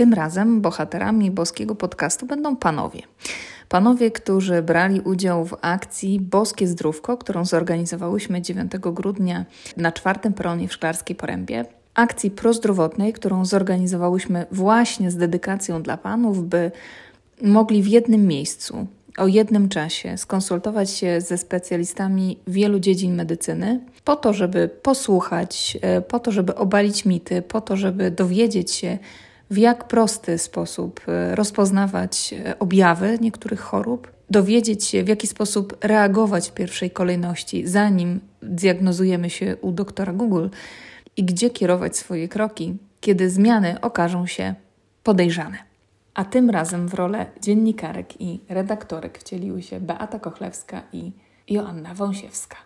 Tym razem bohaterami boskiego podcastu będą panowie. Panowie, którzy brali udział w akcji Boskie Zdrówko, którą zorganizowałyśmy 9 grudnia na czwartym peronie w Szklarskiej Porębie. Akcji prozdrowotnej, którą zorganizowałyśmy właśnie z dedykacją dla panów, by mogli w jednym miejscu, o jednym czasie skonsultować się ze specjalistami wielu dziedzin medycyny, po to, żeby posłuchać, e, po to, żeby obalić mity, po to, żeby dowiedzieć się, w jak prosty sposób e, rozpoznawać e, objawy niektórych chorób, dowiedzieć się, w jaki sposób reagować w pierwszej kolejności, zanim diagnozujemy się u doktora Google i gdzie kierować swoje kroki, kiedy zmiany okażą się podejrzane. A tym razem w rolę dziennikarek i redaktorek wcieliły się Beata Kochlewska i Joanna Wąsiewska.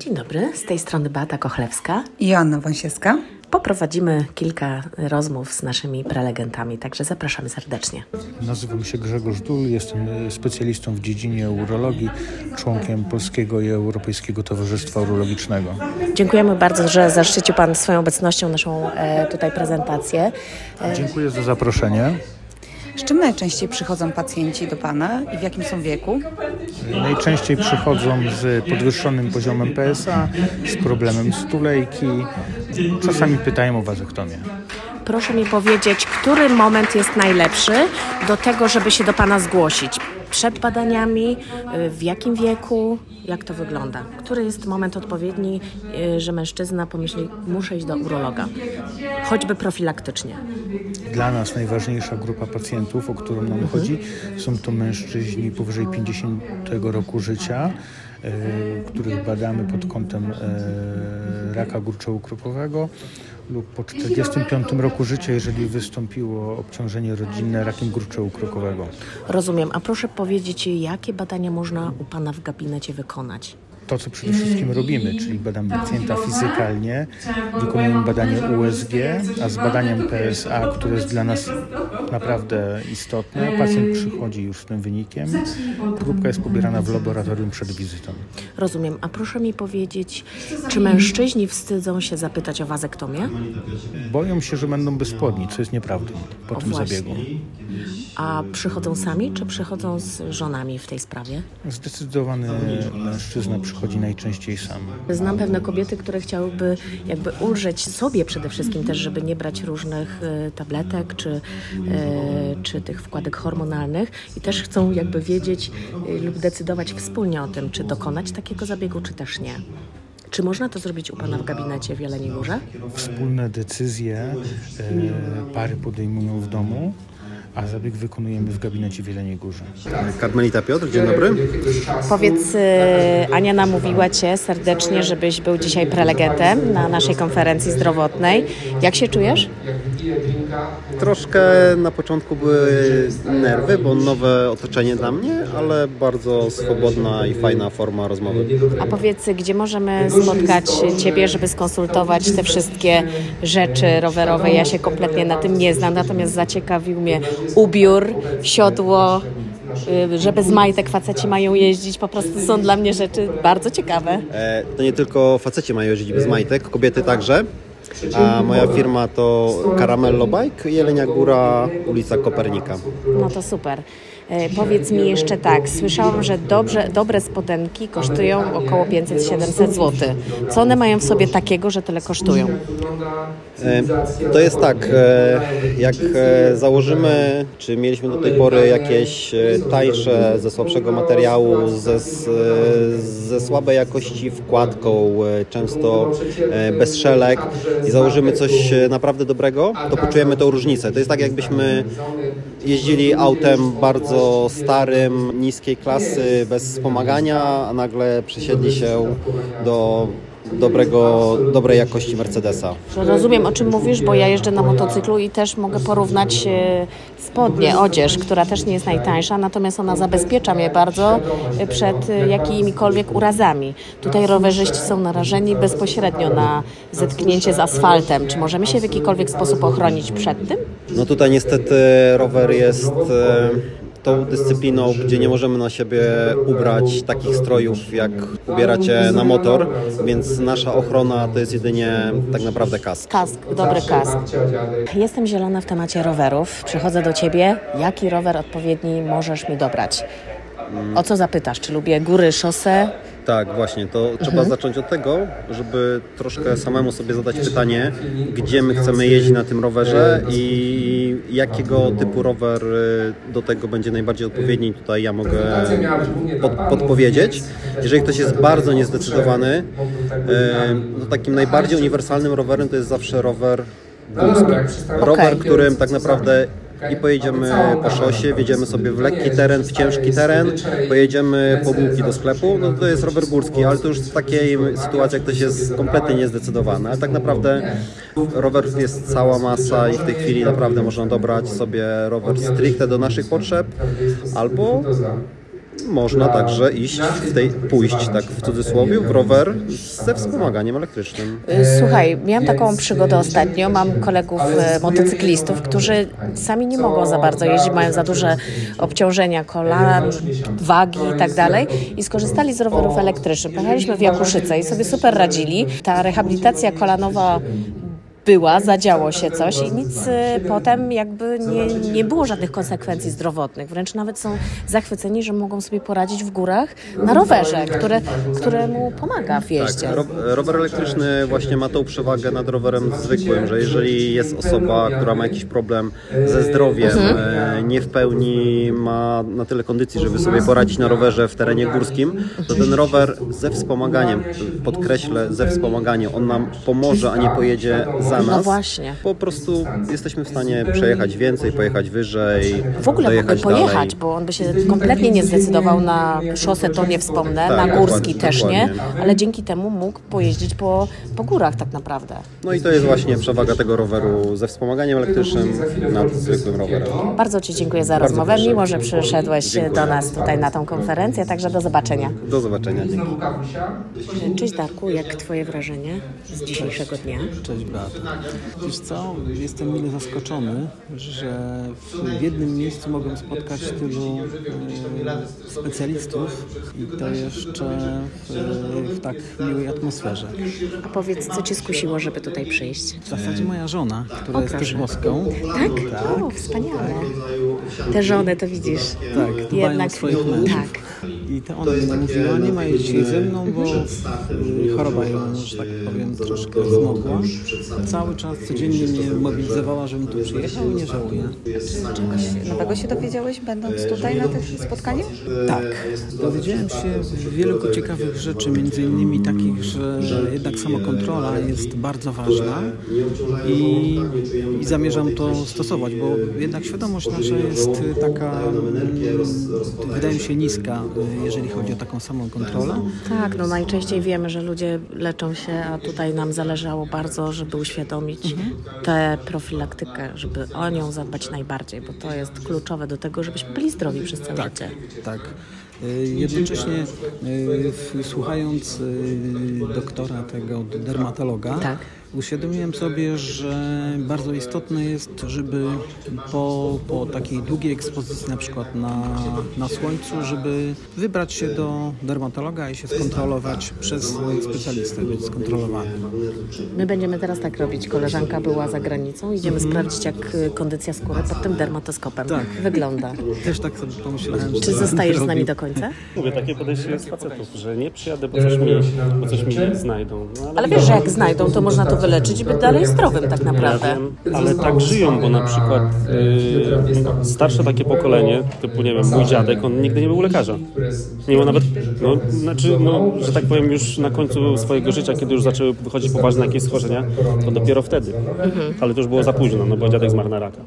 Dzień dobry, z tej strony Beata Kochlewska i Joanna Wąsiewska. Poprowadzimy kilka rozmów z naszymi prelegentami, także zapraszamy serdecznie. Nazywam się Grzegorz Dul, jestem specjalistą w dziedzinie urologii, członkiem Polskiego i Europejskiego Towarzystwa Urologicznego. Dziękujemy bardzo, że zaszczycił Pan swoją obecnością naszą e, tutaj prezentację. E... Dziękuję za zaproszenie. Z czym najczęściej przychodzą pacjenci do Pana i w jakim są wieku? Najczęściej przychodzą z podwyższonym poziomem PSA, z problemem stulejki, czasami pytają o wazektomię. Proszę mi powiedzieć, który moment jest najlepszy do tego, żeby się do Pana zgłosić? Przed badaniami, y, w jakim wieku, jak to wygląda? Który jest moment odpowiedni, y, że mężczyzna pomyśli, muszę iść do urologa, choćby profilaktycznie? Dla nas najważniejsza grupa pacjentów, o którą nam mhm. chodzi, są to mężczyźni powyżej 50 roku życia, których badamy pod kątem raka gruczołu lub po 45 roku życia, jeżeli wystąpiło obciążenie rodzinne rakiem gruczołu. Rozumiem. A proszę powiedzieć, jakie badania można u Pana w gabinecie wykonać? To, co przede wszystkim robimy, czyli badamy pacjenta fizykalnie, wykonujemy badanie USG, a z badaniem PSA, które jest dla nas naprawdę istotne, pacjent przychodzi już z tym wynikiem. Próbka jest pobierana w laboratorium przed wizytą. Rozumiem. A proszę mi powiedzieć, czy mężczyźni wstydzą się zapytać o wazektomię? Boją się, że będą bezpłodni, co jest nieprawdą po o tym właśnie. zabiegu. A przychodzą sami, czy przychodzą z żonami w tej sprawie? Zdecydowany mężczyzna przychodzi najczęściej sam. Znam pewne kobiety, które chciałyby jakby ulżyć sobie przede wszystkim też, żeby nie brać różnych e, tabletek czy, e, czy tych wkładek hormonalnych i też chcą jakby wiedzieć e, lub decydować wspólnie o tym, czy dokonać takiego zabiegu, czy też nie. Czy można to zrobić u Pana w gabinecie w Jeleniej Górze? Wspólne decyzje pary podejmują w domu a zabieg wykonujemy w gabinecie w Jeleniej Górze. Karmelita Piotr, dzień dobry. Powiedz, y, Ania namówiła Cię serdecznie, żebyś był dzisiaj prelegentem na naszej konferencji zdrowotnej. Jak się czujesz? Troszkę na początku były nerwy, bo nowe otoczenie dla mnie, ale bardzo swobodna i fajna forma rozmowy. A powiedz, gdzie możemy spotkać Ciebie, żeby skonsultować te wszystkie rzeczy rowerowe? Ja się kompletnie na tym nie znam, natomiast zaciekawił mnie ubiór, siodło, y, że bez majtek faceci mają jeździć, po prostu są dla mnie rzeczy bardzo ciekawe. E, to nie tylko faceci mają jeździć bez majtek, kobiety także. A moja firma to Caramello Bike, Jelenia Góra, ulica Kopernika. No to super. E, powiedz mi jeszcze tak, słyszałam, że dobrze, dobre spodenki kosztują około 500-700 zł. Co one mają w sobie takiego, że tyle kosztują? E, to jest tak, e, jak założymy, czy mieliśmy do tej pory jakieś tańsze, ze słabszego materiału, ze, ze słabej jakości wkładką, często bez szelek i założymy coś naprawdę dobrego, to poczujemy tą różnicę. To jest tak, jakbyśmy jeździli autem bardzo starym, niskiej klasy, bez wspomagania, a nagle przesiedli się do dobrego, dobrej jakości Mercedesa. Rozumiem o czym mówisz, bo ja jeżdżę na motocyklu i też mogę porównać e, spodnie, odzież, która też nie jest najtańsza, natomiast ona zabezpiecza mnie bardzo e, przed e, jakimikolwiek urazami. Tutaj rowerzyści są narażeni bezpośrednio na zetknięcie z asfaltem. Czy możemy się w jakikolwiek sposób ochronić przed tym? No tutaj niestety rower jest tą dyscypliną, gdzie nie możemy na siebie ubrać takich strojów, jak ubieracie na motor, więc nasza ochrona to jest jedynie tak naprawdę kask. Kask, dobry kask. Jestem zielona w temacie rowerów. Przychodzę do ciebie. Jaki rower odpowiedni możesz mi dobrać? O co zapytasz? Czy lubię góry, szosę? Tak, właśnie. To trzeba zacząć od tego, żeby troszkę samemu sobie zadać pytanie, gdzie my chcemy jeździć na tym rowerze i jakiego typu rower y, do tego będzie najbardziej odpowiedni. Tutaj ja mogę pod, podpowiedzieć. Jeżeli ktoś jest bardzo niezdecydowany, y, no takim najbardziej uniwersalnym rowerem to jest zawsze rower górski. Rower, którym tak naprawdę i pojedziemy po szosie, wjedziemy sobie w lekki teren, w ciężki teren, pojedziemy po bułki do sklepu, no to jest rower górski, ale to już w takiej sytuacji, jak ktoś jest kompletnie niezdecydowany, ale tak naprawdę rowerów jest cała masa i w tej chwili naprawdę można dobrać sobie rower stricte do naszych potrzeb, albo można także iść w tej, pójść tak w cudzysłowie w rower ze wspomaganiem elektrycznym. Y, Słuchaj, miałam taką przygodę ostatnio. Mam kolegów e, motocyklistów, którzy sami nie mogą za bardzo jeździć, mają za duże obciążenia kolan, wagi i tak dalej i skorzystali z rowerów elektrycznych. Pojechaliśmy w Jakuszyce i sobie super radzili. Ta rehabilitacja kolanowa była, zadziało się coś i nic y, potem jakby nie, nie było żadnych konsekwencji zdrowotnych. Wręcz nawet są zachwyceni, że mogą sobie poradzić w górach na rowerze, które, któremu pomaga w jeździe. Tak, ro, rower elektryczny właśnie ma tą przewagę nad rowerem zwykłym, że jeżeli jest osoba, która ma jakiś problem ze zdrowiem, e, nie w pełni ma na tyle kondycji, żeby sobie poradzić na rowerze w terenie górskim, to ten rower ze wspomaganiem, podkreślę, ze wspomaganiem, on nam pomoże, a nie pojedzie za nas. No właśnie. Po prostu jesteśmy w stanie przejechać więcej, pojechać wyżej, W ogóle mógłby dojechać pojechać, dalej. bo on by się kompletnie nie zdecydował na szosę, to nie wspomnę, Tak, na górski dokładnie, też nie, dokładnie. ale dzięki temu mógł pojeździć po, po górach tak naprawdę. No i to jest właśnie przewaga tego roweru ze wspomaganiem elektrycznym nad zwykłym rowerem. Bardzo Ci dziękuję za Bardzo rozmowę, proszę. mimo że przyszedłeś Dziękuję. do nas tutaj na tą konferencję, także do zobaczenia. Do zobaczenia. Dzięki. Cześć Darku, jak Twoje wrażenie z dzisiejszego dnia? Cześć Beata. Wiesz co, jestem mile zaskoczony, że w jednym miejscu mogłem spotkać tylu e, specjalistów i to jeszcze w, w tak miłej atmosferze. A powiedz, co Cię skusiło, żeby tutaj przyjść? W zasadzie moja żona, która O, jest też proszę. boską, Tak? O, wspaniale. Te żony, to widzisz. tak, dbają o swoich mężów. Tak. I to ona mi mówiła, nie ma jej dzisiaj ze mną, bo y, choroba ją, że tak powiem, troszkę zmogła. Cały czas codziennie mnie mobilizowała, żebym tu przyjechał i nie żałuję. Czegoś nowego się dowiedziałeś, będąc tutaj na tym spotkaniu? Tak, dowiedziałem się wielu ciekawych rzeczy, między innymi takich, że jednak samokontrola jest bardzo ważna i, i zamierzam to stosować, bo jednak świadomość nasza jest taka, mm, wydaje mi się, niska, jeżeli chodzi o taką samą kontrolę. Tak, no najczęściej wiemy, że ludzie leczą się, a tutaj nam zależało bardzo, żeby uświadomić tę profilaktykę, żeby o nią zadbać najbardziej, bo to jest kluczowe do tego, żebyśmy byli zdrowi przez całe Tak, życie. tak. Y, Jednocześnie y, słuchając y, doktora tego dermatologa, Tak. Uświadomiłem sobie, że bardzo istotne jest, żeby po, po takiej długiej ekspozycji na przykład na, na słońcu, żeby wybrać się do dermatologa i się skontrolować przez specjalistę, być skontrolowany. My będziemy teraz tak robić. Koleżanka była za granicą, idziemy sprawdzić, jak y, kondycja skóry pod tym dermatoskopem Tak. wygląda. Też tak sobie pomyślałem, Czy zostajesz z nami do końca? Mówię, takie podejście jest facetów, że nie przyjadę, bo coś mi, bo coś mi znajdą. No, Ale wiesz, że jak znajdą, to można to wyleczyć i być dalej zdrowym tak naprawdę. ale tak żyją, bo na przykład y, starsze takie pokolenie, typu nie wiem, mój dziadek, on nigdy nie był u lekarza. Nie miał nawet, no, znaczy, no, że tak powiem, już na końcu swojego życia, kiedy już zaczęły wychodzić poważne jakieś schorzenia, to dopiero wtedy. Ale to już było za późno, no bo dziadek zmarł na raka.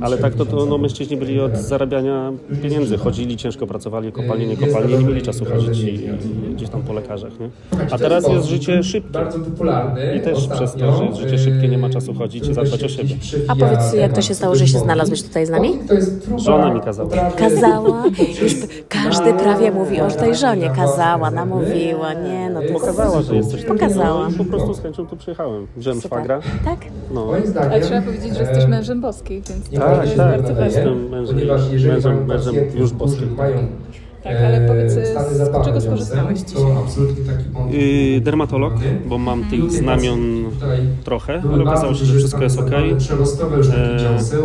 Ale tak to, to no, mężczyźni byli od zarabiania pieniędzy. Chodzili, ciężko pracowali, kopalnie, nie kopalnie, nie mieli czasu chodzić i, i gdzieś tam po lekarzach, nie? A teraz jest życie szybkie. I też przez to, że jest życie szybkie, nie ma czasu chodzić i zadbać o siebie. A powiedz, jak to się stało, że się znalazłeś tutaj z nami? To jest próba Żona mi kazała. Kazała? Już każdy prawie mówi o tej żonie. Kazała, namówiła, nie no to Pokazała, że jest coś takiego. Pokazała. No po prostu z chęcią tu przyjechałem. Super. szwagra. Tak? No. Moim zdaniem Ale trzeba powiedzieć, że jesteś mężem boskiej, więc Tak, tak, bardzo tak, ważne. jestem mężem, Ponieważ jeżeli mężem, mamy mężem pacjentów, już którzy boskim. mają Tak, ale powiedz, e, stany z czego skorzystałeś to dzisiaj? absolutnie taki błąd. Yy, dermatolog, bo mam tych znamion trochę, ale okazało się, że wszystko jest ok.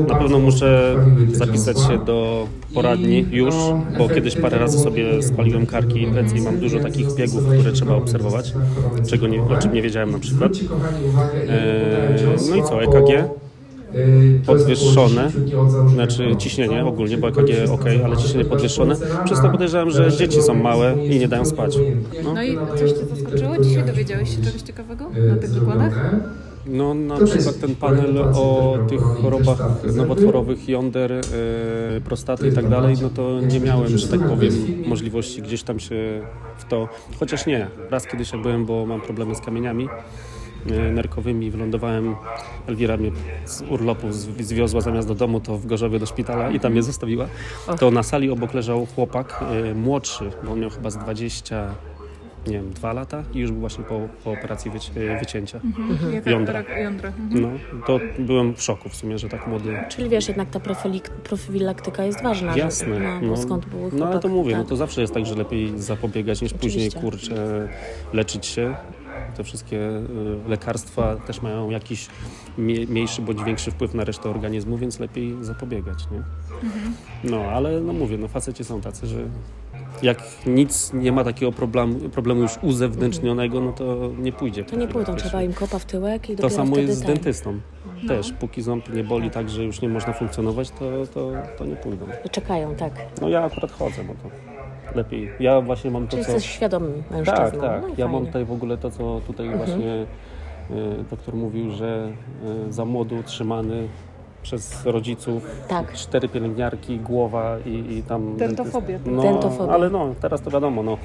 Na pewno muszę zapisać się do poradni już, bo kiedyś parę razy sobie spaliłem karki i plecy i mam dużo takich biegów, które trzeba obserwować, czego nie, o czym nie wiedziałem na przykład. No i co, EKG? Podwyższone, znaczy ciśnienie ogólnie, bo EKG ok, ale ciśnienie podwyższone. Przez to podejrzewam, że dzieci są małe i nie dają spać. No, No i coś Cię zaskoczyło? Dzisiaj dowiedziałeś się czegoś ciekawego na tych wykładach? no na przykład ten panel o tych chorobach nowotworowych, jąder, e, prostaty i tak dalej, no to nie miałem, że tak powiem, możliwości gdzieś tam się w to, chociaż nie, raz kiedyś jak byłem, bo mam problemy z kamieniami, nerkowymi, wylądowałem, Elwira mnie z urlopu zwi- zwiozła zamiast do domu, to w Gorzowie do szpitala i tam mnie zostawiła. To na sali obok leżał chłopak e, młodszy, bo on miał chyba z 20, nie wiem, dwa lata i już był właśnie po, po operacji wyci- e, wycięcia. Jaka Jądra. rak jądra. Mhm. No, to byłem w szoku w sumie, że tak młody. Czyli wiesz, jednak ta profilaktyka jest ważna. że- Jasne. No, bo skąd był no ale chłopak, to mówię, tak. no to zawsze jest tak, że lepiej zapobiegać niż później, Oczywiście. kurczę, leczyć się. Te wszystkie y, lekarstwa też mają jakiś mniejszy bądź większy wpływ na resztę organizmu, więc lepiej zapobiegać, nie? No, ale no mówię, no faceci są tacy, że jak nic nie ma takiego problemu, problemu już uzewnętrznionego, no to nie pójdzie. To nie pójdą, trzeba im kopa w tyłek i To samo jest z dentystą. Też, póki ząb nie boli tak, że już nie można funkcjonować, to, to, to nie pójdą. Czekają, tak. No ja akurat chodzę, bo to lepiej. Ja właśnie mam to, Czyli co... jesteś świadomym mężczyzną. Tak, tak. No Ja mam fajnie. tutaj w ogóle to, co tutaj właśnie y, doktor mówił, że y, za młodu utrzymany przez rodziców, Tak. cztery pielęgniarki, głowa i, i tam... Dentofobia. No, Dentofobia. ale no, teraz to wiadomo, no.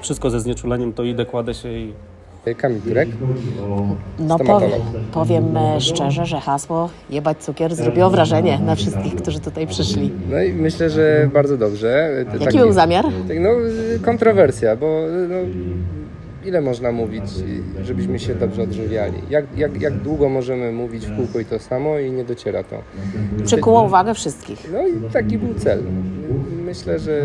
Wszystko ze znieczuleniem, to idę, kładę się i... Kamil Turek. No powiem, powiem e, szczerze, że hasło jebać cukier zrobiło wrażenie na wszystkich, którzy tutaj przyszli. No i myślę, że bardzo dobrze. To Jaki był zamiar? Tak, no, kontrowersja, bo no, ile można mówić, żebyśmy się dobrze odżywiali? Jak, jak, jak długo możemy mówić w kółko i to samo i nie dociera to? Przykuło uwagę wszystkich. No i taki był cel. Myślę, że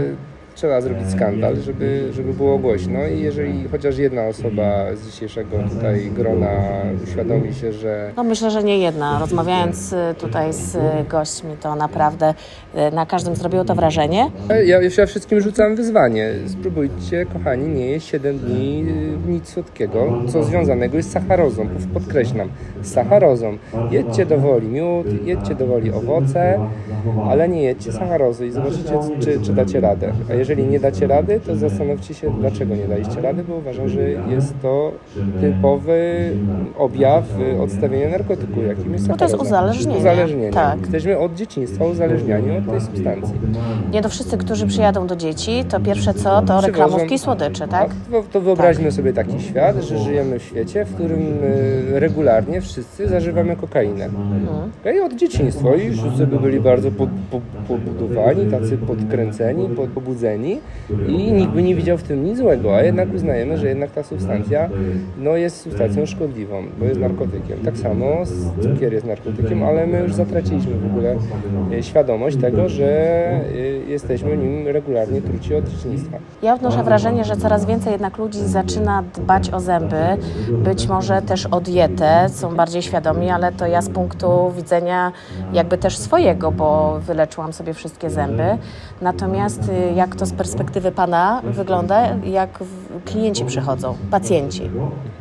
trzeba zrobić skandal, żeby, żeby było głośno i jeżeli chociaż jedna osoba z dzisiejszego tutaj grona uświadomi się, że No myślę, że nie jedna. Rozmawiając y, tutaj z y, gośćmi, to naprawdę na każdym zrobiło to wrażenie. Ja, ja wszystkim rzucam wyzwanie. Spróbujcie, kochani, nie jeść 7 dni nic słodkiego, co związanego jest z sacharozą. Podkreślam, z sacharozą. Jedźcie do woli miód, jedźcie do woli owoce, ale nie jedźcie sacharozy i zobaczycie, czy, czy dacie radę. A jeżeli nie dacie rady, to zastanówcie się, dlaczego nie daliście rady, bo uważam, że jest to typowy objaw y, odstawienia narkotyku, jakim jest No to jest uzależnienie. Uzależnienie. Tak. Jesteśmy od dzieciństwa uzależniani od tej substancji. Nie do wszyscy, którzy przyjadą do dzieci, to pierwsze co, to reklamówki słodyczy, tak? To, to wyobraźmy sobie taki świat, że żyjemy w świecie, w którym y, regularnie wszyscy zażywamy kokainę. I od dzieciństwa i wszyscy by byli bardzo po, po, pobudowani, tacy podkręceni, pod, pobudzeni i nikt by nie widział w tym nic złego, a jednak uznajemy, że jednak ta substancja no, jest substancją szkodliwą, bo jest narkotykiem. Tak samo cukier jest narkotykiem, ale my już zatraciliśmy w ogóle y, świadomość tego, że y, jesteśmy nim regularnie truci od dzieciństwa. Ja odnoszę wrażenie, że coraz więcej jednak ludzi zaczyna dbać o zęby, być może też o dietę, są bardziej świadomi, ale to ja z punktu widzenia jakby też swojego, bo wyleczyłam sobie wszystkie zęby. Natomiast y, jak to z perspektywy Pana wygląda, jak klienci przychodzą, pacjenci?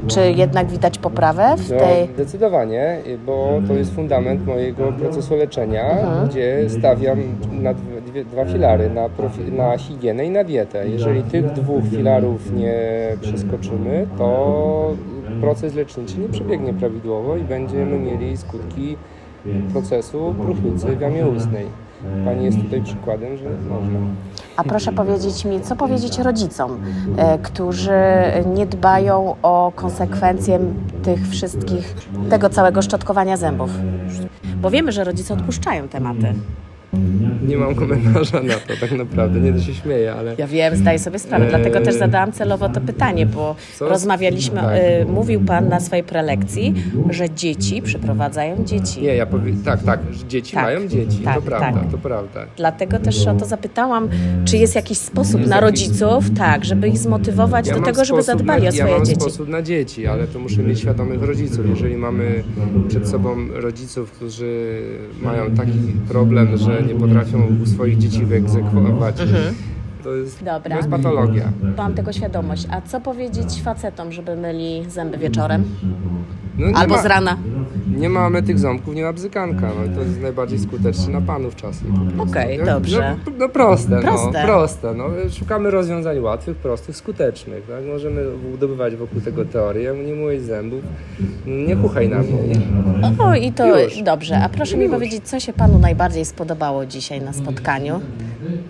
Czy jednak widać poprawę w No, tej... Zdecydowanie, bo to jest fundament mojego procesu leczenia, gdzie stawiam na dwie, dwa filary, na, profi, na higienę i na dietę. Jeżeli tych dwóch filarów nie przeskoczymy, to proces leczniczy nie przebiegnie prawidłowo i będziemy mieli skutki procesu próchnicy w jamie ustnej. Pani jest tutaj przykładem, że można. A proszę powiedzieć mi, co powiedzieć rodzicom, e, którzy nie dbają o konsekwencje tych wszystkich, tego całego szczotkowania zębów? Bo wiemy, że rodzice odpuszczają tematy. Nie mam komentarza na to tak naprawdę, nie to się śmieję, ale... Ja wiem, zdaję sobie sprawę, dlatego też Eee. zadałam celowo to pytanie, bo Co? rozmawialiśmy, Tak. y, mówił Pan na swojej prelekcji, że dzieci przyprowadzają dzieci. Nie, ja powiem, tak, tak, że dzieci Tak, mają dzieci, tak, to prawda, tak. to prawda. Dlatego też o to zapytałam, czy jest jakiś sposób na rodziców, tak, żeby ich zmotywować do mam tego, żeby zadbali na, o swoje ja mam dzieci. sposób na dzieci, ale to muszę mieć świadomych rodziców. Jeżeli mamy przed sobą rodziców, którzy mają taki problem, że nie potrafią swoich dzieci wyegzekwować, to, jest. Dobra. to jest patologia. Mam tego świadomość. A co powiedzieć facetom, żeby myli zęby wieczorem? No, Albo ma- z rana? Nie mamy tych ząbków, nie ma bzykanka. No, to jest najbardziej skuteczny na panów czasem. Okej, No, dobrze. No, no proste, Proste. No, proste. No, szukamy rozwiązań łatwych, prostych, skutecznych. Tak? Możemy budowywać wokół tego teorię. Nie mówić zębów. Nie kuchaj na mnie. O, i to Już. dobrze. A proszę mi Już. powiedzieć, co się Panu najbardziej spodobało dzisiaj na spotkaniu?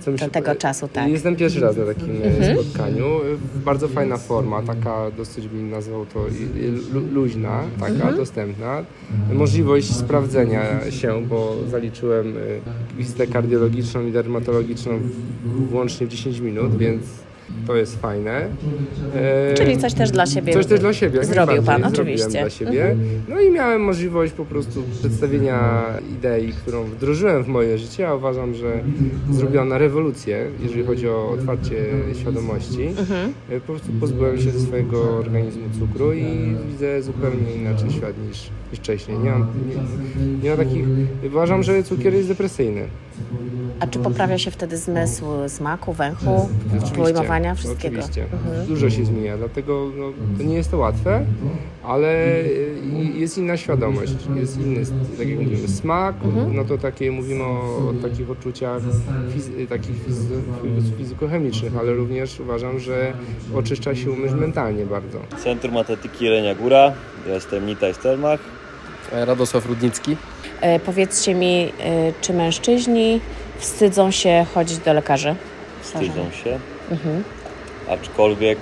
Do się- tego czasu, tak. Mhm. Jestem pierwszy raz na takim e, spotkaniu. E, Bardzo fajna forma, taka dosyć bym nazwał to luźna, taka Mhm. dostępna. Możliwość sprawdzenia się, bo zaliczyłem e, wizytę kardiologiczną i dermatologiczną w- włącznie w 10 minut, więc to jest fajne. Czyli coś też dla siebie Coś też dla siebie. zrobił. Pan, oczywiście. dla siebie. No i miałem możliwość po prostu przedstawienia idei, którą wdrożyłem w moje życie, a uważam, że zrobiła ona rewolucję, jeżeli chodzi o otwarcie świadomości. Mhm. E, Po prostu pozbyłem się ze swojego organizmu cukru i widzę zupełnie inaczej świat niż, niż wcześniej. Nie mam, nie, nie ma takich... Uważam, że cukier jest depresyjny. A czy poprawia się wtedy zmysł smaku, węchu, pojmowania wszystkiego? Oczywiście. Dużo się zmienia, dlatego no, to nie jest to łatwe, ale jest inna świadomość, jest inny, tak jak mówimy, smak, no to takie mówimy o, o takich odczuciach fizy, takich fizy, fizykochemicznych, ale również uważam, że oczyszcza się umysł mentalnie bardzo. Centrum Atletyki Jelenia Góra. Ja jestem Nitaj Stelmach. Radosław Rudnicki. E, powiedzcie mi, e, czy mężczyźni wstydzą się chodzić do lekarzy? Wstydzą się, Mhm. aczkolwiek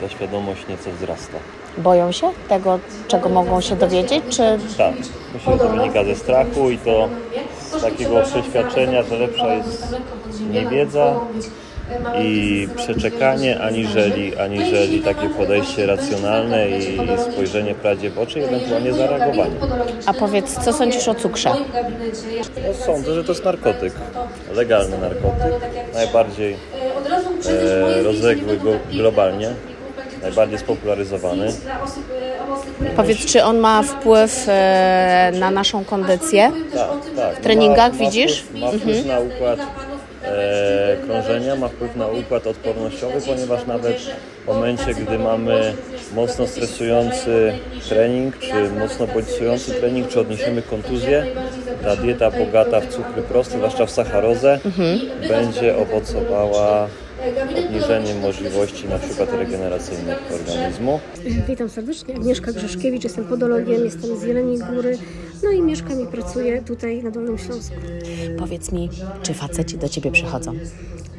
ta świadomość nieco wzrasta. Boją się tego, czego mogą się dowiedzieć, czy Tak, myślę, że to wynika ze strachu i to z takiego przeświadczenia, że lepsza jest niewiedza i przeczekanie, aniżeli, aniżeli takie podejście racjonalne i spojrzenie prawdzie w oczy i ewentualnie zareagowanie. A powiedz, co sądzisz o cukrze? No, sądzę, że to jest narkotyk, legalny narkotyk, najbardziej e, rozległy go globalnie, najbardziej spopularyzowany. Powiedz, czy on ma wpływ e, na naszą kondycję? Tak, tak. W treningach ma, ma widzisz? Wpływ, ma wpływ na układ e, krążenia, ma wpływ na układ odpornościowy, ponieważ nawet w momencie, gdy mamy mocno stresujący trening, czy mocno bodźcujący trening, czy odniesiemy kontuzję, ta dieta bogata w cukry proste, zwłaszcza w sacharozę, będzie owocowała obniżeniem możliwości na przykład regeneracyjnych organizmu. Witam serdecznie, Agnieszka Grzeszkiewicz, jestem podologiem, jestem z Jeleniej Góry, no i mieszkam i pracuję tutaj na Dolnym Śląsku. Powiedz mi, czy faceci do ciebie przychodzą?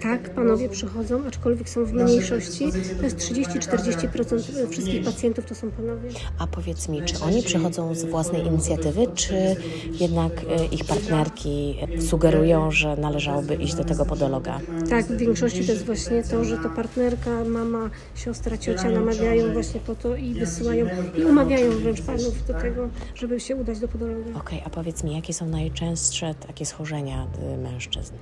Tak, panowie przychodzą, aczkolwiek są w mniejszości, to jest 30-40% wszystkich pacjentów to są panowie. A powiedz mi, czy oni przychodzą z własnej inicjatywy, czy jednak e, ich partnerki sugerują, że należałoby iść do tego podologa? Tak, w większości to jest właśnie to, że to partnerka, mama, siostra, ciocia namawiają właśnie po to i wysyłają i umawiają wręcz panów do tego, żeby się udać do podologa. Okej, a powiedz mi, jakie są najczęstsze takie schorzenia y, mężczyzn?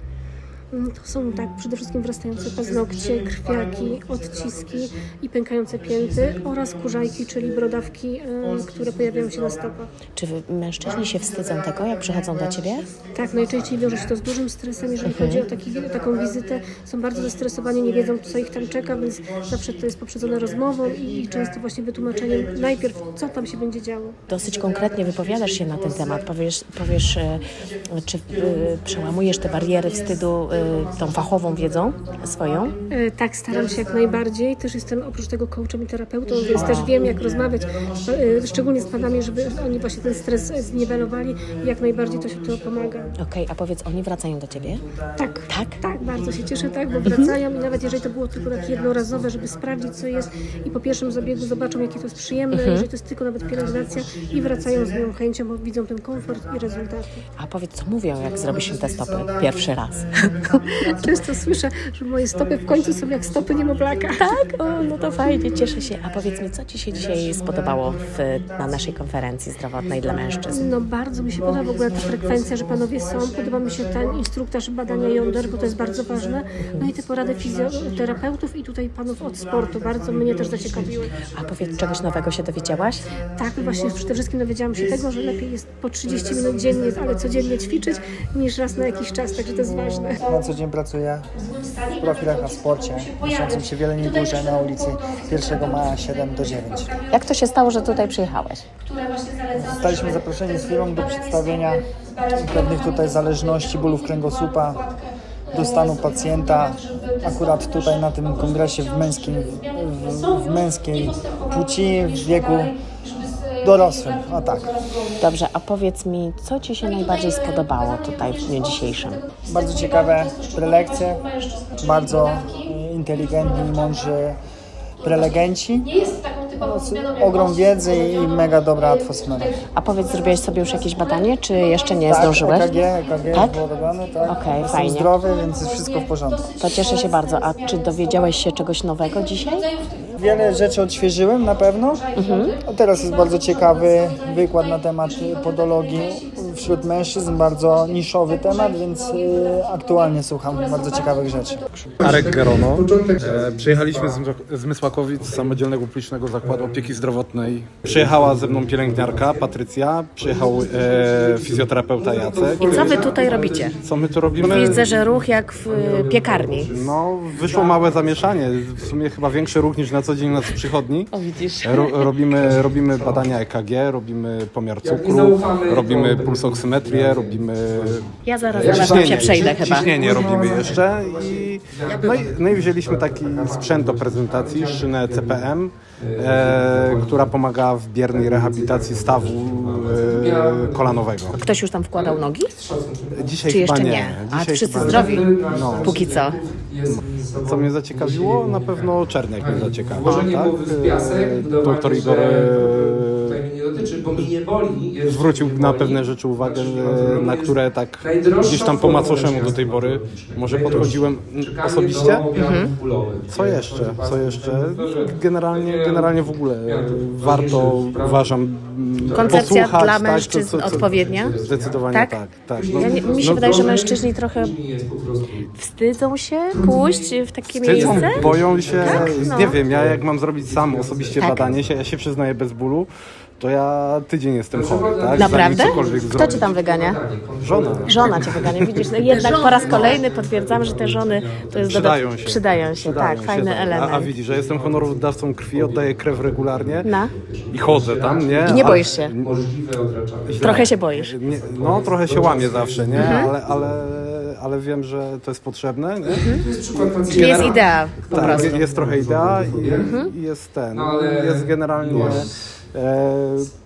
Mm, To są tak przede wszystkim wrastające paznokcie, krwiaki, odciski i pękające pięty oraz kurzajki, czyli brodawki, e, które pojawiają się na stopach. Czy mężczyźni się wstydzą tego, jak przychodzą do ciebie? Tak, najczęściej wiąże się to z dużym stresem, jeżeli chodzi o taki, taką wizytę. Są bardzo zestresowani, nie wiedzą, co ich tam czeka, więc zawsze to jest poprzedzone rozmową i często właśnie wytłumaczeniem najpierw, co tam się będzie działo. Dosyć konkretnie wypowiadasz się na ten temat. Powiesz, powiesz e, czy e, przełamujesz te bariery wstydu tą fachową wiedzą swoją? E, Tak, staram się jak najbardziej. Też jestem oprócz tego coachem i terapeutą, więc też wiem, jak rozmawiać, e, szczególnie z panami, żeby oni właśnie ten stres zniwelowali i jak najbardziej to się to pomaga. Okej, a powiedz, oni wracają do ciebie? Tak, Tak? tak, bardzo się cieszę, tak, bo wracają i nawet jeżeli to było tylko takie jednorazowe, żeby sprawdzić, co jest i po pierwszym zabiegu zobaczą, jakie to jest przyjemne, jeżeli to jest tylko nawet pielęgnacja i wracają z moją chęcią, bo widzą ten komfort i rezultaty. A powiedz, co mówią, jak zrobisz im te stopy pierwszy raz? Często słyszę, że moje stopy w końcu są jak stopy niemowlaka. Tak? O, no to fajnie, cieszę się. A powiedz mi, co Ci się dzisiaj spodobało w, na naszej konferencji zdrowotnej dla mężczyzn? No bardzo mi się podoba w ogóle ta frekwencja, że panowie są. Podoba mi się ten instruktaż badania jąder, bo to jest bardzo ważne. No i te porady fizjoterapeutów i tutaj panów od sportu. Bardzo mnie też zaciekawiły. A powiedz, czegoś nowego się dowiedziałaś? Tak, właśnie przede wszystkim dowiedziałam się tego, że lepiej jest po 30 minut dziennie, ale codziennie ćwiczyć, niż raz na jakiś czas, także to jest ważne. Na co dzień pracuję w profilach na sporcie, mieszczącym się wiele nie dłużej na ulicy 1 maja 7 do 9. Jak to się stało, że tutaj przyjechałeś? Zostaliśmy zaproszeni z firmą do przedstawienia pewnych tutaj zależności, bólów kręgosłupa, do stanu pacjenta. Akurat tutaj na tym kongresie w, męskim, w, w męskiej płci w wieku dorosłym, a tak. Dobrze, a powiedz mi, co Ci się najbardziej spodobało tutaj w dniu dzisiejszym? Bardzo ciekawe prelekcje, bardzo inteligentni i mądrzy prelegenci. Ogrom wiedzy i mega dobra atmosfera. A powiedz, zrobiłeś sobie już jakieś badanie, czy jeszcze nie tak, zdążyłeś? EKG, EKG Tak? było robione, tak. Okej, Jestem fajnie. zdrowy, więc jest wszystko w porządku. To cieszę się bardzo. A czy dowiedziałeś się czegoś nowego dzisiaj? Wiele rzeczy odświeżyłem na pewno. A teraz jest bardzo ciekawy wykład na temat podologii wśród mężczyzn, bardzo niszowy temat, więc y, aktualnie słucham bardzo ciekawych rzeczy. Arek Gerono. E, przyjechaliśmy z, z Mysłakowic, z samodzielnego publicznego zakładu opieki zdrowotnej. Przyjechała ze mną pielęgniarka Patrycja, przyjechał e, fizjoterapeuta Jacek. I co Wy tutaj robicie? Co my tu Bo robimy? widzę, że ruch jak w y, piekarni. No, wyszło małe zamieszanie. W sumie chyba większy ruch niż na co dzień nas przychodni. O, widzisz. Ro, robimy, robimy badania EKG, robimy pomiar cukru, robimy pulsoksymetrię, robimy Ja zaraz do Was się przejdę chyba. Ciśnienie robimy jeszcze i no, i no i wzięliśmy taki sprzęt do prezentacji, szynę CPM, e, która pomaga w biernej rehabilitacji stawu e, kolanowego. Ktoś już tam wkładał nogi? Dzisiaj Czy chyba jeszcze nie. nie? A wszyscy chyba zdrowi? No. Póki co. Co mnie zaciekawiło? Na pewno Czerniak mnie zaciekawił. Tak? E, Doktor Igor e, zwrócił na pewne rzeczy uwagę, e, na które tak gdzieś tam po macoszemu do tej pory może podchodziłem osobiście. Co jeszcze? Co jeszcze? Generalnie, generalnie w ogóle warto, uważam, Koncepcja posłuchać, dla tak, mężczyzn co- co- co- odpowiednia? Zdecydowanie Tak? tak. tak, No, Ja nie, mi się no, wydaje, że mężczyźni trochę wstydzą się pójść w takie Wstydzą, miejsce. boją się, Tak? No. nie wiem, ja jak mam zrobić sam osobiście Tak. badanie się, ja się przyznaję bez bólu, to ja tydzień jestem chory, tak? Naprawdę? Kto. Cię tam wygania? Żona. Żona Cię wygania. Widzisz, no jednak po raz kolejny potwierdzamy, że te żony to jest Przydają dodat- się. Przydają się, tak, fajny tak. element. A, a widzisz, że jestem honorowdawcą krwi, oddaję krew regularnie No. i chodzę tam, nie? I nie A- boisz się? Źle. Trochę się boisz. Nie, no, trochę się łamię zawsze, nie? Mhm. Ale, ale, ale wiem, że to jest potrzebne, nie? Czyli jest idea po tak, prostu. jest trochę idea i, Mhm. i jest ten, jest generalnie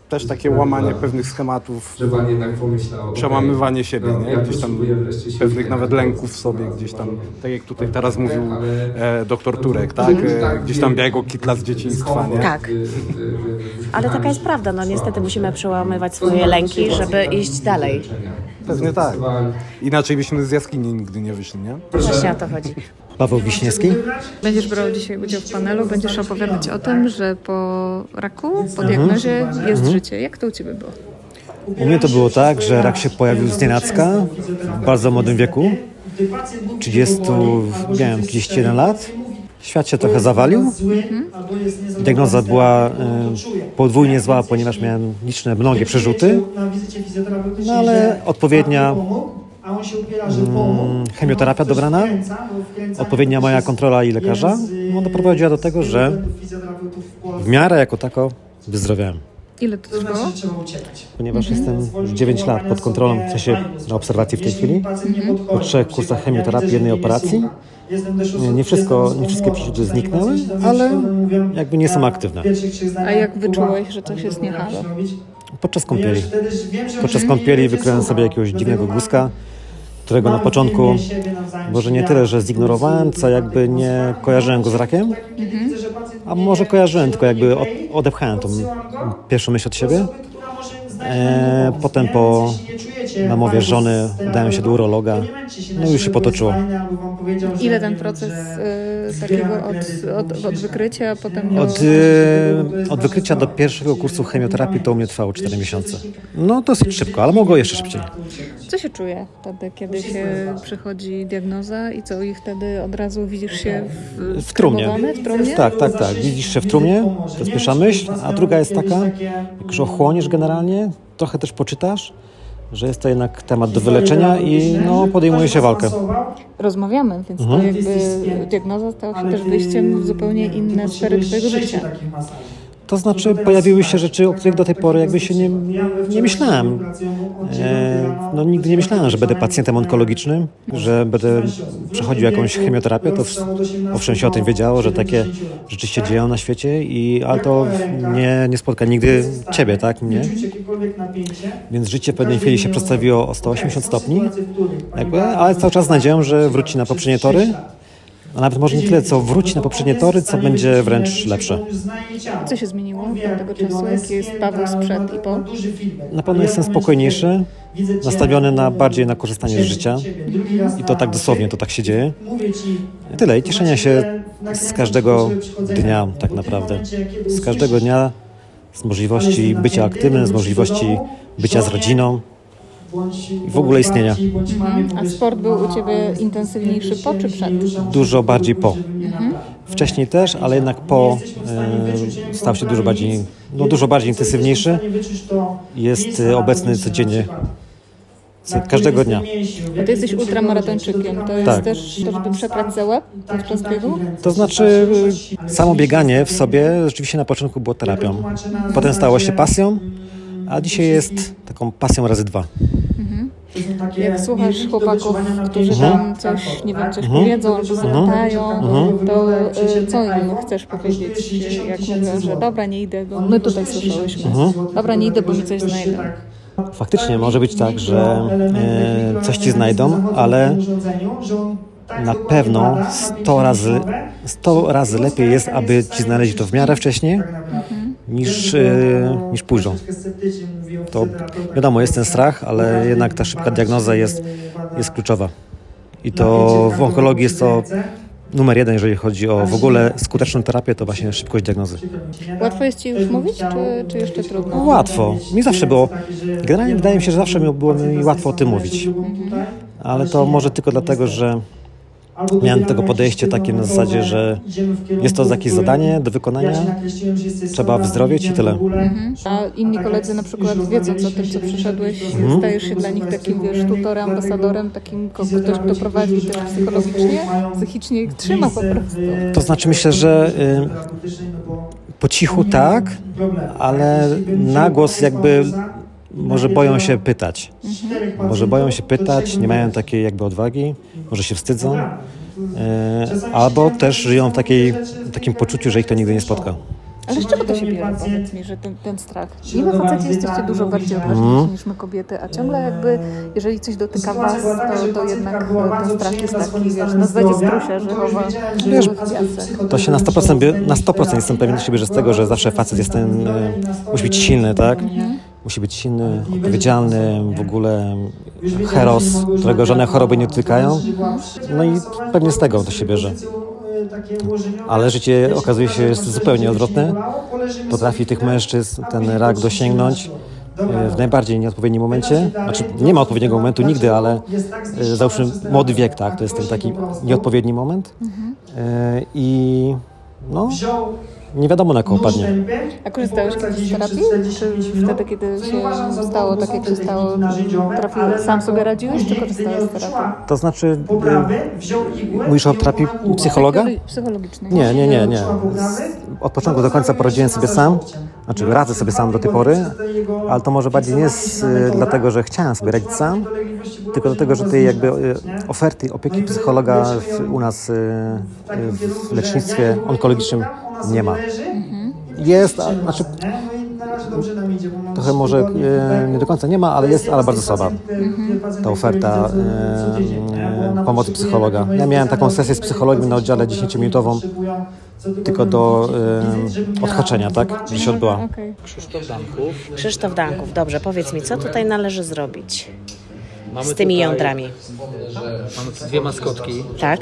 też takie łamanie pewnych schematów, przełamywanie siebie, nie? Gdzieś tam pewnych nawet lęków w sobie, gdzieś tam, tak jak tutaj teraz mówił e, doktor Turek, tak? E, gdzieś tam białego kitla z dzieciństwa, nie? Tak. Ale taka jest prawda, no niestety musimy przełamywać swoje lęki, żeby iść dalej. Pewnie tak. Inaczej byśmy z jaskini nigdy nie wyszli, nie? Właśnie o to chodzi. Paweł Wiśniewski. Będziesz brał dzisiaj udział w panelu, będziesz opowiadać o tym, że po raku, po diagnozie jest Mhm. życie. Jak to u Ciebie było? U mnie to było tak, że rak się pojawił z nienacka w bardzo młodym wieku. 30, miałem 31 lat. Świat się trochę zawalił. Diagnoza była e, podwójnie zła, ponieważ miałem liczne mnogie przerzuty, no ale odpowiednia mm, chemioterapia dobrana, odpowiednia moja kontrola i lekarza, no, doprowadziła do tego, że w miarę jako tako wyzdrowiałem. Ile to trwało? Ponieważ jestem 9 lat pod kontrolą, w sensie na obserwacji w tej chwili, po trzech kursach chemioterapii, jednej operacji, nie, nie, wszystko, nie wszystkie przyrzuty zniknęły, ale jakby nie są aktywne. A jak wyczułeś, że coś jest nie halo? Podczas kąpieli. Podczas kąpieli wykryłem sobie jakiegoś dziwnego guska, którego na początku, może nie tyle, że zignorowałem, co jakby nie kojarzyłem go z rakiem, a może kojarzyłem, tylko jakby odepchałem tą pierwszą myśl od siebie. E, potem po namowie żony udałem się do urologa, no i już się potoczyło. Ile ten proces y, takiego od, od, od wykrycia, a potem do... Od, y, od wykrycia do pierwszego kursu chemioterapii to u mnie trwało 4 miesiące. No dosyć szybko, ale mogło jeszcze szybciej. Co się czuje wtedy, kiedy się przychodzi diagnoza i co i wtedy od razu widzisz się w, w trumnie. W trumnie? Tak, tak, tak. Widzisz się w trumnie, to jest pierwsza myśl, a druga jest taka, jak już ochłoniesz generalnie, trochę też poczytasz, że jest to jednak temat do wyleczenia i no, podejmuje się walkę. Rozmawiamy, więc mhm. to jakby diagnoza stała się też wyjściem w zupełnie inne sfery Twojego życia. To znaczy pojawiły się rzeczy, o których do tej pory jakby się nie, nie myślałem. E, no, nigdy nie myślałem, że będę pacjentem onkologicznym, że będę przechodził jakąś chemioterapię. To owszem się o tym wiedziało, że takie rzeczy się dzieją na świecie, i, ale to nie, nie spotka nigdy ciebie, tak? Mnie. Więc życie w pewnej chwili się przedstawiło o 180 stopni, jakby, ale cały czas z nadzieją, że wróci na poprzednie tory a nawet może nie tyle, co wróci na poprzednie tory, co będzie wręcz lepsze. Co się zmieniło od tego czasu? Jaki jest Paweł sprzed i po? Na pewno jestem spokojniejszy, nastawiony na bardziej na korzystanie z życia i to tak dosłownie, to tak się dzieje. Tyle i cieszenia się z każdego dnia tak naprawdę. Z każdego dnia, z możliwości bycia aktywnym, z możliwości bycia z rodziną, w ogóle istnienia. Mhm. A sport był u Ciebie intensywniejszy po czy przed? Dużo bardziej po. Mhm. Wcześniej też, ale jednak po e, stał się dużo bardziej, no dużo bardziej intensywniejszy. Jest e, obecny codziennie każdego dnia. A ty jesteś ultramaratończykiem. To jest tak. też to, żeby przeprać za łeb podczas biegu? To znaczy samo bieganie w sobie rzeczywiście na początku było terapią. Potem stało się pasją, a dzisiaj jest taką pasją razy dwa. Mhm. Jak słuchasz chłopaków, którzy tam mhm. coś, nie wiem, coś mhm. powiedzą albo zapytają, mhm. to y, co im chcesz powiedzieć? Jak mówią, że dobra, nie idę, bo my tutaj słyszałyśmy. Dobra, nie idę, bo mi coś znajdą. Faktycznie może być tak, że e, coś ci znajdą, ale na pewno 100 razy, 100 razy lepiej jest, aby ci znaleźli to w miarę wcześniej, niż, e, niż późno. To wiadomo, jest ten strach, ale jednak ta szybka diagnoza jest, jest kluczowa. I to w onkologii jest to numer jeden, jeżeli chodzi o w ogóle skuteczną terapię, to właśnie szybkość diagnozy. Łatwo jest Ci już mówić, czy, czy jeszcze trudno? Łatwo. Mi zawsze było, generalnie wydaje mi się, że zawsze było mi łatwo o tym mówić. Ale to może tylko dlatego, że miałem tego podejście takie na zasadzie, że jest to jakieś zadanie do wykonania, trzeba wyzdrowieć i tyle. Mhm. A inni koledzy na przykład wiedząc o tym, co przeszedłeś, mhm. stajesz się dla nich takim, wiesz, tutorem, ambasadorem, takim ktoś, kto prowadzi też psychologicznie, psychicznie ich trzyma po prostu. To znaczy myślę, że y, po cichu tak, ale na głos jakby może boją się pytać. Może boją się pytać, nie mają takiej jakby odwagi, może się wstydzą, e, albo też żyją w takiej, takim poczuciu, że ich to nigdy nie spotka. Ale z czego to się bierze, powiedz mi, że ten, ten strach? Niby faceci jesteście dużo bardziej odważniejsi mm. niż my kobiety, a ciągle jakby, jeżeli coś dotyka was, to, to jednak ten strach jest taki, wiesz, na zasadzie strusia, że chowa wiesz, To się na 100%, na 100% jestem pewien siebie, że z tego, że zawsze facet jest ten, e, musi być silny, tak? Mhm musi być silny, odpowiedzialny, w ogóle heros, którego żadne choroby nie dotykają. No i pewnie z tego to się bierze. Ale życie okazuje się jest zupełnie odwrotne. Potrafi tych mężczyzn ten rak dosięgnąć e, w najbardziej nieodpowiednim momencie. Znaczy, nie ma odpowiedniego momentu nigdy, ale e, załóżmy młody wiek, tak, to jest ten taki nieodpowiedni moment. E, I no, nie wiadomo na kogo padnie. A korzystałeś kiedyś z terapii? Czy wtedy, kiedy się stało tak, jak się stało, trafiłeś, sam sobie radziłeś, czy korzystałeś z terapii? To znaczy, y, mówisz o terapii psychologa? Psychologicznej. Nie, nie, nie, nie. Od początku do końca poradziłem sobie sam, znaczy radzę sobie sam do tej pory, ale to może bardziej nie z, y, dlatego, że chciałem sobie radzić sam, tylko dlatego, że tej jakby y, oferty opieki psychologa w, u nas w lecznictwie onkologicznym nie ma. Jest, a, znaczy trochę może e, nie do końca nie ma, ale jest, ale bardzo słaba. Ta oferta e, e, pomocy psychologa. Ja miałem taką sesję z psychologiem na oddziale 10-minutową, tylko do e, odhaczenia, tak, że się odbyła. Krzysztof Danków. Krzysztof Danków, dobrze, powiedz mi, co tutaj należy zrobić z tymi jądrami? Mamy tu dwie maskotki. Tak?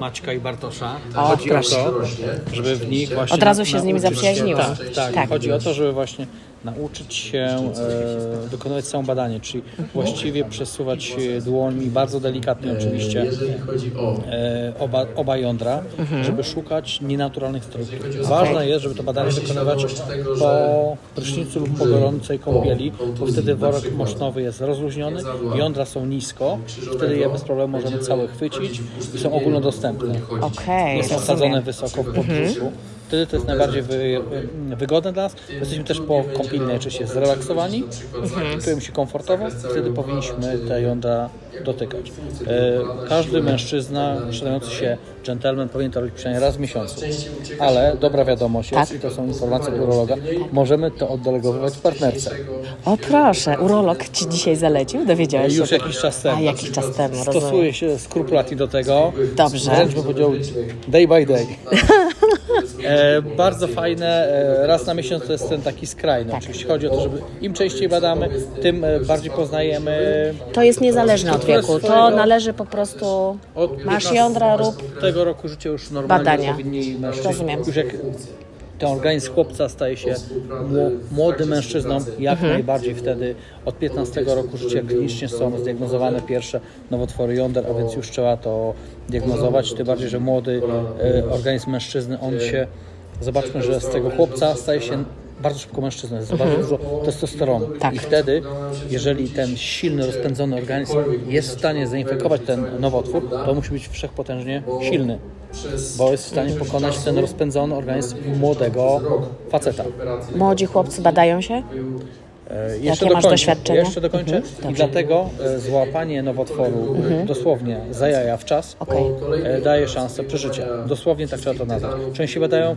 Maćka i Bartosza. O, chodzi proszę. o to, żeby w nich właśnie... Od razu się z nimi nauczyć zaprzyjaźniłam. Tak, tak, Tak. Chodzi o to, żeby właśnie nauczyć się e, dokonywać samo badanie, czyli właściwie przesuwać e, dłońmi, bardzo delikatnie oczywiście, e, oba, oba jądra, Mhm. żeby szukać nienaturalnych struktur. Ważne jest, żeby to badanie wykonywać po prysznicu lub po gorącej kąpieli, bo wtedy worek mosznowy jest rozluźniony, jądra są nisko, wtedy je bez problemu możemy całe chwycić i są ogólnodostępne. Nie są sadzone wysoko w podbrzuszu. Wtedy to jest najbardziej wy, wygodne dla nas. Jesteśmy też po kąpieli najczęściej zrelaksowani, czujemy się komfortowo, wtedy powinniśmy te jądra dotykać. E, Każdy mężczyzna, szanowający się dżentelmen powinien to robić przynajmniej raz w miesiącu. Ale dobra wiadomość jest, Tak. i to są informacje od urologa, możemy to oddelegowywać partnerce. O proszę, urolog Ci dzisiaj zalecił? Dowiedziałeś się? Już jakiś czas temu. A, jakiś czas temu, rozumiem. Stosuje się skrupulatnie do tego. Dobrze. Wręcz bym powiedział day by day. E, bardzo fajne, e, raz na miesiąc to jest ten taki skrajny. Tak. Oczywiście chodzi o to, żeby im częściej badamy, tym e, bardziej poznajemy. To jest niezależne od wieku, to należy po prostu... Od Masz 15 jądra, rób... tego roku życia już normalnie Badania. Rozumiem. Już jak ten organizm chłopca staje się mło- młodym mężczyzną, jak Mhm. najbardziej wtedy od 15 roku życia klinicznie są zdiagnozowane pierwsze nowotwory jąder, a więc już trzeba to diagnozować, tym bardziej, że młody e, organizm mężczyzny, on się, zobaczmy, że z tego chłopca staje się bardzo szybko mężczyzną, jest Mhm. bardzo dużo testosteronu. Tak. I wtedy, jeżeli ten silny, rozpędzony organizm jest w stanie zainfekować ten nowotwór, to musi być wszechpotężnie silny, bo jest w stanie pokonać ten rozpędzony organizm młodego faceta. Młodzi chłopcy badają się? E, Jakie masz doświadczenia? Jeszcze dokończę. Mhm, I dobrze. dlatego e, złapanie nowotworu e, Mhm. dosłownie za jaja w czas e, daje szansę przeżycia. Dosłownie tak trzeba to nazwać. Częściej badają,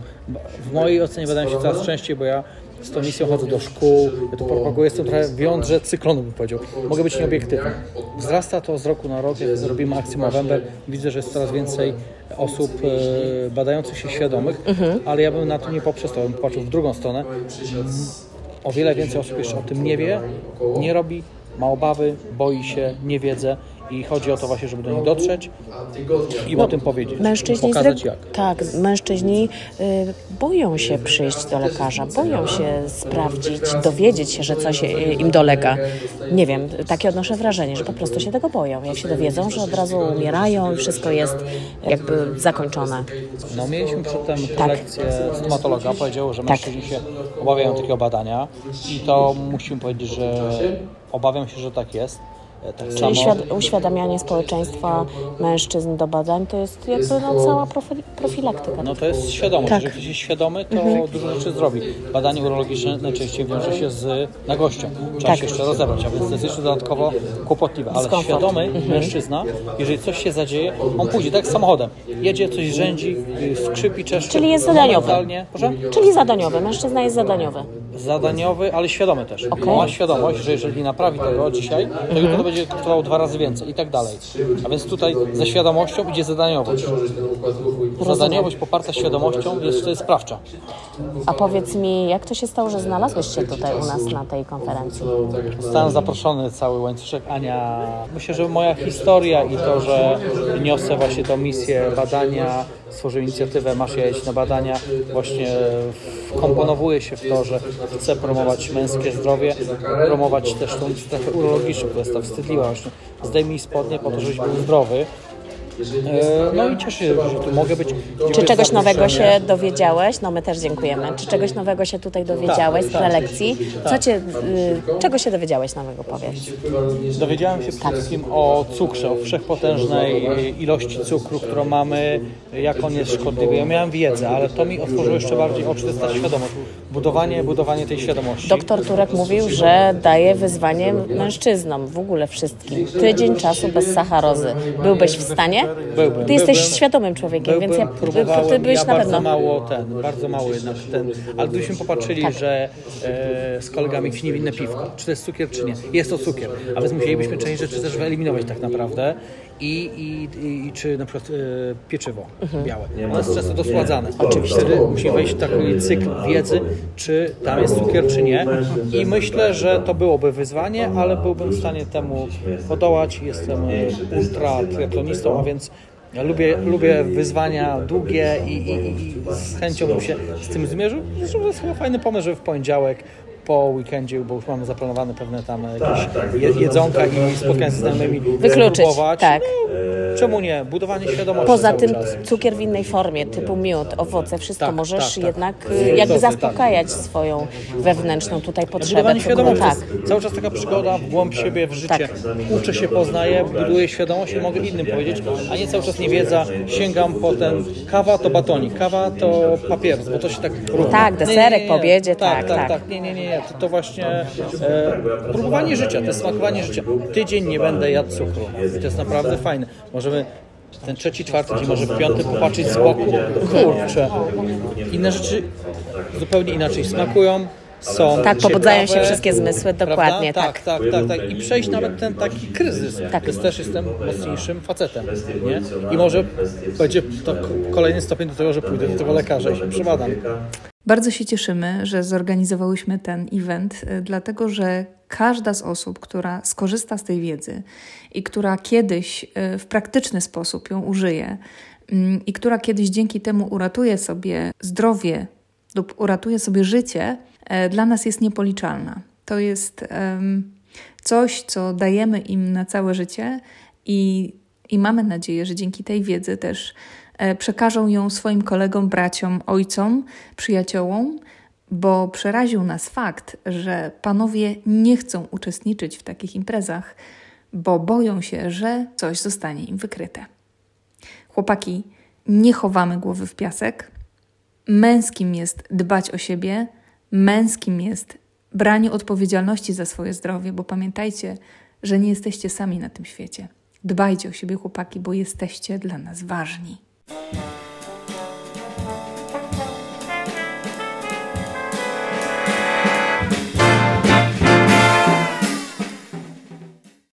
w mojej ocenie badają się coraz częściej, bo ja z tą misją chodzę do szkół, ja tu propaguję, jestem trochę w jądrze cyklonu, bym powiedział. Mogę być nieobiektywny. Wzrasta to z roku na rok, jak zrobimy akcję Movember, widzę, że jest coraz więcej osób badających się świadomych, Mhm. ale ja bym na to nie poprzestał, bym patrzył w drugą stronę. O wiele więcej osób jeszcze o tym nie wie, nie robi, ma obawy, boi się, nie wiedzę i chodzi o to właśnie, żeby do nich dotrzeć i o tym powiedzieć. Mężczyźni, pokazać jak. tak, mężczyźni y, boją się przyjść do lekarza, boją się sprawdzić, dowiedzieć się, że coś y, im dolega. Nie wiem, takie odnoszę wrażenie, że po prostu się tego boją. Jak się dowiedzą, że od razu umierają i wszystko jest jakby zakończone. No mieliśmy przedtem Tak. lekcję stomatologa, powiedział, że Tak. mężczyźni się obawiają takiego badania i to musimy powiedzieć, że obawiam się, że tak jest. E, Tak Czyli samo, świad- uświadamianie społeczeństwa mężczyzn do badań to jest jakby no, cała profi- profilaktyka. no to jest świadomość. Tak. Jeżeli ktoś jest świadomy, to Mhm. dużo rzeczy zrobi. Badanie urologiczne najczęściej wiąże się z nagością. Trzeba Tak. się jeszcze rozebrać, a więc to jest jeszcze dodatkowo kłopotliwe. Ale Dyskomfort. świadomy Mhm. mężczyzna, jeżeli coś się zadzieje, on pójdzie tak samochodem. Jedzie, coś rzędzi, y, skrzypi, czeszczy. Czyli jest zadaniowy. Proszę? Czyli zadaniowy, mężczyzna jest zadaniowy. Zadaniowy, ale świadomy też. Bo Ma świadomość, że jeżeli naprawi tego dzisiaj, to jutro to będzie kosztowało dwa razy więcej i tak dalej. A więc tutaj ze świadomością idzie zadaniowość. Zadaniowość poparta świadomością jest wtedy sprawcza. A powiedz mi, jak to się stało, że znalazłeś się tutaj u nas na tej konferencji? Zostałem zaproszony cały łańcuszek Ania. Myślę, że moja historia i to, że niosę właśnie tą misję badania, stworzyłem inicjatywę Masz jeść na badania, właśnie komponowuje się w to, że chcę promować męskie zdrowie, promować też tą strefę urologiczną, która jest ta wstydliwa właśnie. Zdejmij spodnie po to, żebyś był zdrowy. E, no i cieszę się, że tu mogę być. Czy czegoś nowego się dowiedziałeś? No my też dziękujemy. Czy czegoś nowego się tutaj dowiedziałeś z Tak, prelekcji? tak. Co cię, y, czego się dowiedziałeś nowego, powiedz? Dowiedziałem się przede wszystkim o cukrze, o wszechpotężnej ilości cukru, którą mamy, jak on jest szkodliwy. Ja miałem wiedzę, ale to mi otworzyło jeszcze bardziej oczy, to jest ta świadomość. Budowanie, budowanie tej świadomości. Doktor Turek mówił, że daje wyzwanie mężczyznom, w ogóle wszystkim. Tydzień czasu bez sacharozy. Byłbyś w stanie? Byłbym, Ty jesteś byłbym. świadomym człowiekiem, więc ja, próbowałem, ty byłeś ja na bardzo pewno. mało ten, bardzo mało jednak ten, ale gdybyśmy popatrzyli, Tak. że e, z kolegami pili winne piwko, czy to jest cukier, czy nie, jest to cukier, a więc musielibyśmy część rzeczy też wyeliminować tak naprawdę i, i, i, i czy na przykład e, pieczywo Mhm. białe, ono jest często dosładzane. Oczywiście. Wtedy musimy wejść w taki cykl wiedzy, czy tam jest cukier, czy nie i myślę, że to byłoby wyzwanie, ale byłbym w stanie temu podołać. Jestem ultra triatlonistą, a więc ja lubię, lubię wyzwania długie i, i, i z chęcią bym się z tym zmierzył. Zresztą to jest chyba fajny pomysł, żeby w poniedziałek po weekendzie, bo już mamy zaplanowane pewne tam jakieś je- jedzonka i spotkania ze znajomymi, Wykluczyć, tak. No, czemu nie? Budowanie świadomości Poza tym cukier w innej formie, typu miód, owoce, wszystko Tak, możesz tak, tak. jednak Zdrowy, jakby tak. zaspokajać swoją wewnętrzną tutaj potrzebę. Budowanie świadomości Tak. cały czas taka przygoda w głąb siebie, w życie. Uczę się, poznaję, buduję świadomość i mogę innym powiedzieć, a nie cały czas niewiedza, sięgam po ten kawa to batonik, kawa to papieros, bo to się tak równa. Tak, Nie, nie, deserek nie, nie. po obiedzie, tak, tak, tak, tak. tak. Nie, nie, nie, To, właśnie e, próbowanie życia, to jest smakowanie życia. Tydzień nie będę jadł cukru i to jest naprawdę fajne. Możemy ten trzeci, czwarty dzień, może w piąty popatrzeć z boku. Kurczę. Inne rzeczy zupełnie inaczej smakują. Są Tak, pobudzają się wszystkie zmysły, dokładnie, tak. Tak, tak, tak. I przejść nawet ten taki kryzys. Tak. Jest też jestem mocniejszym facetem. Nie? I może będzie to kolejny stopień do tego, że pójdę do tego lekarza i się przebadam. Bardzo się cieszymy, że zorganizowałyśmy ten event, y, dlatego że każda z osób, która skorzysta z tej wiedzy i która kiedyś y, w praktyczny sposób ją użyje mm, i która kiedyś dzięki temu uratuje sobie zdrowie lub uratuje sobie życie, e, dla nas jest niepoliczalna. To jest coś, co dajemy im na całe życie i, i mamy nadzieję, że dzięki tej wiedzy też przekażą ją swoim kolegom, braciom, ojcom, przyjaciołom, bo przeraził nas fakt, że panowie nie chcą uczestniczyć w takich imprezach, bo boją się, że coś zostanie im wykryte. Chłopaki, nie chowamy głowy w piasek. Męskim jest dbać o siebie, męskim jest branie odpowiedzialności za swoje zdrowie, bo pamiętajcie, że nie jesteście sami na tym świecie. Dbajcie o siebie, chłopaki, bo jesteście dla nas ważni. Yeah.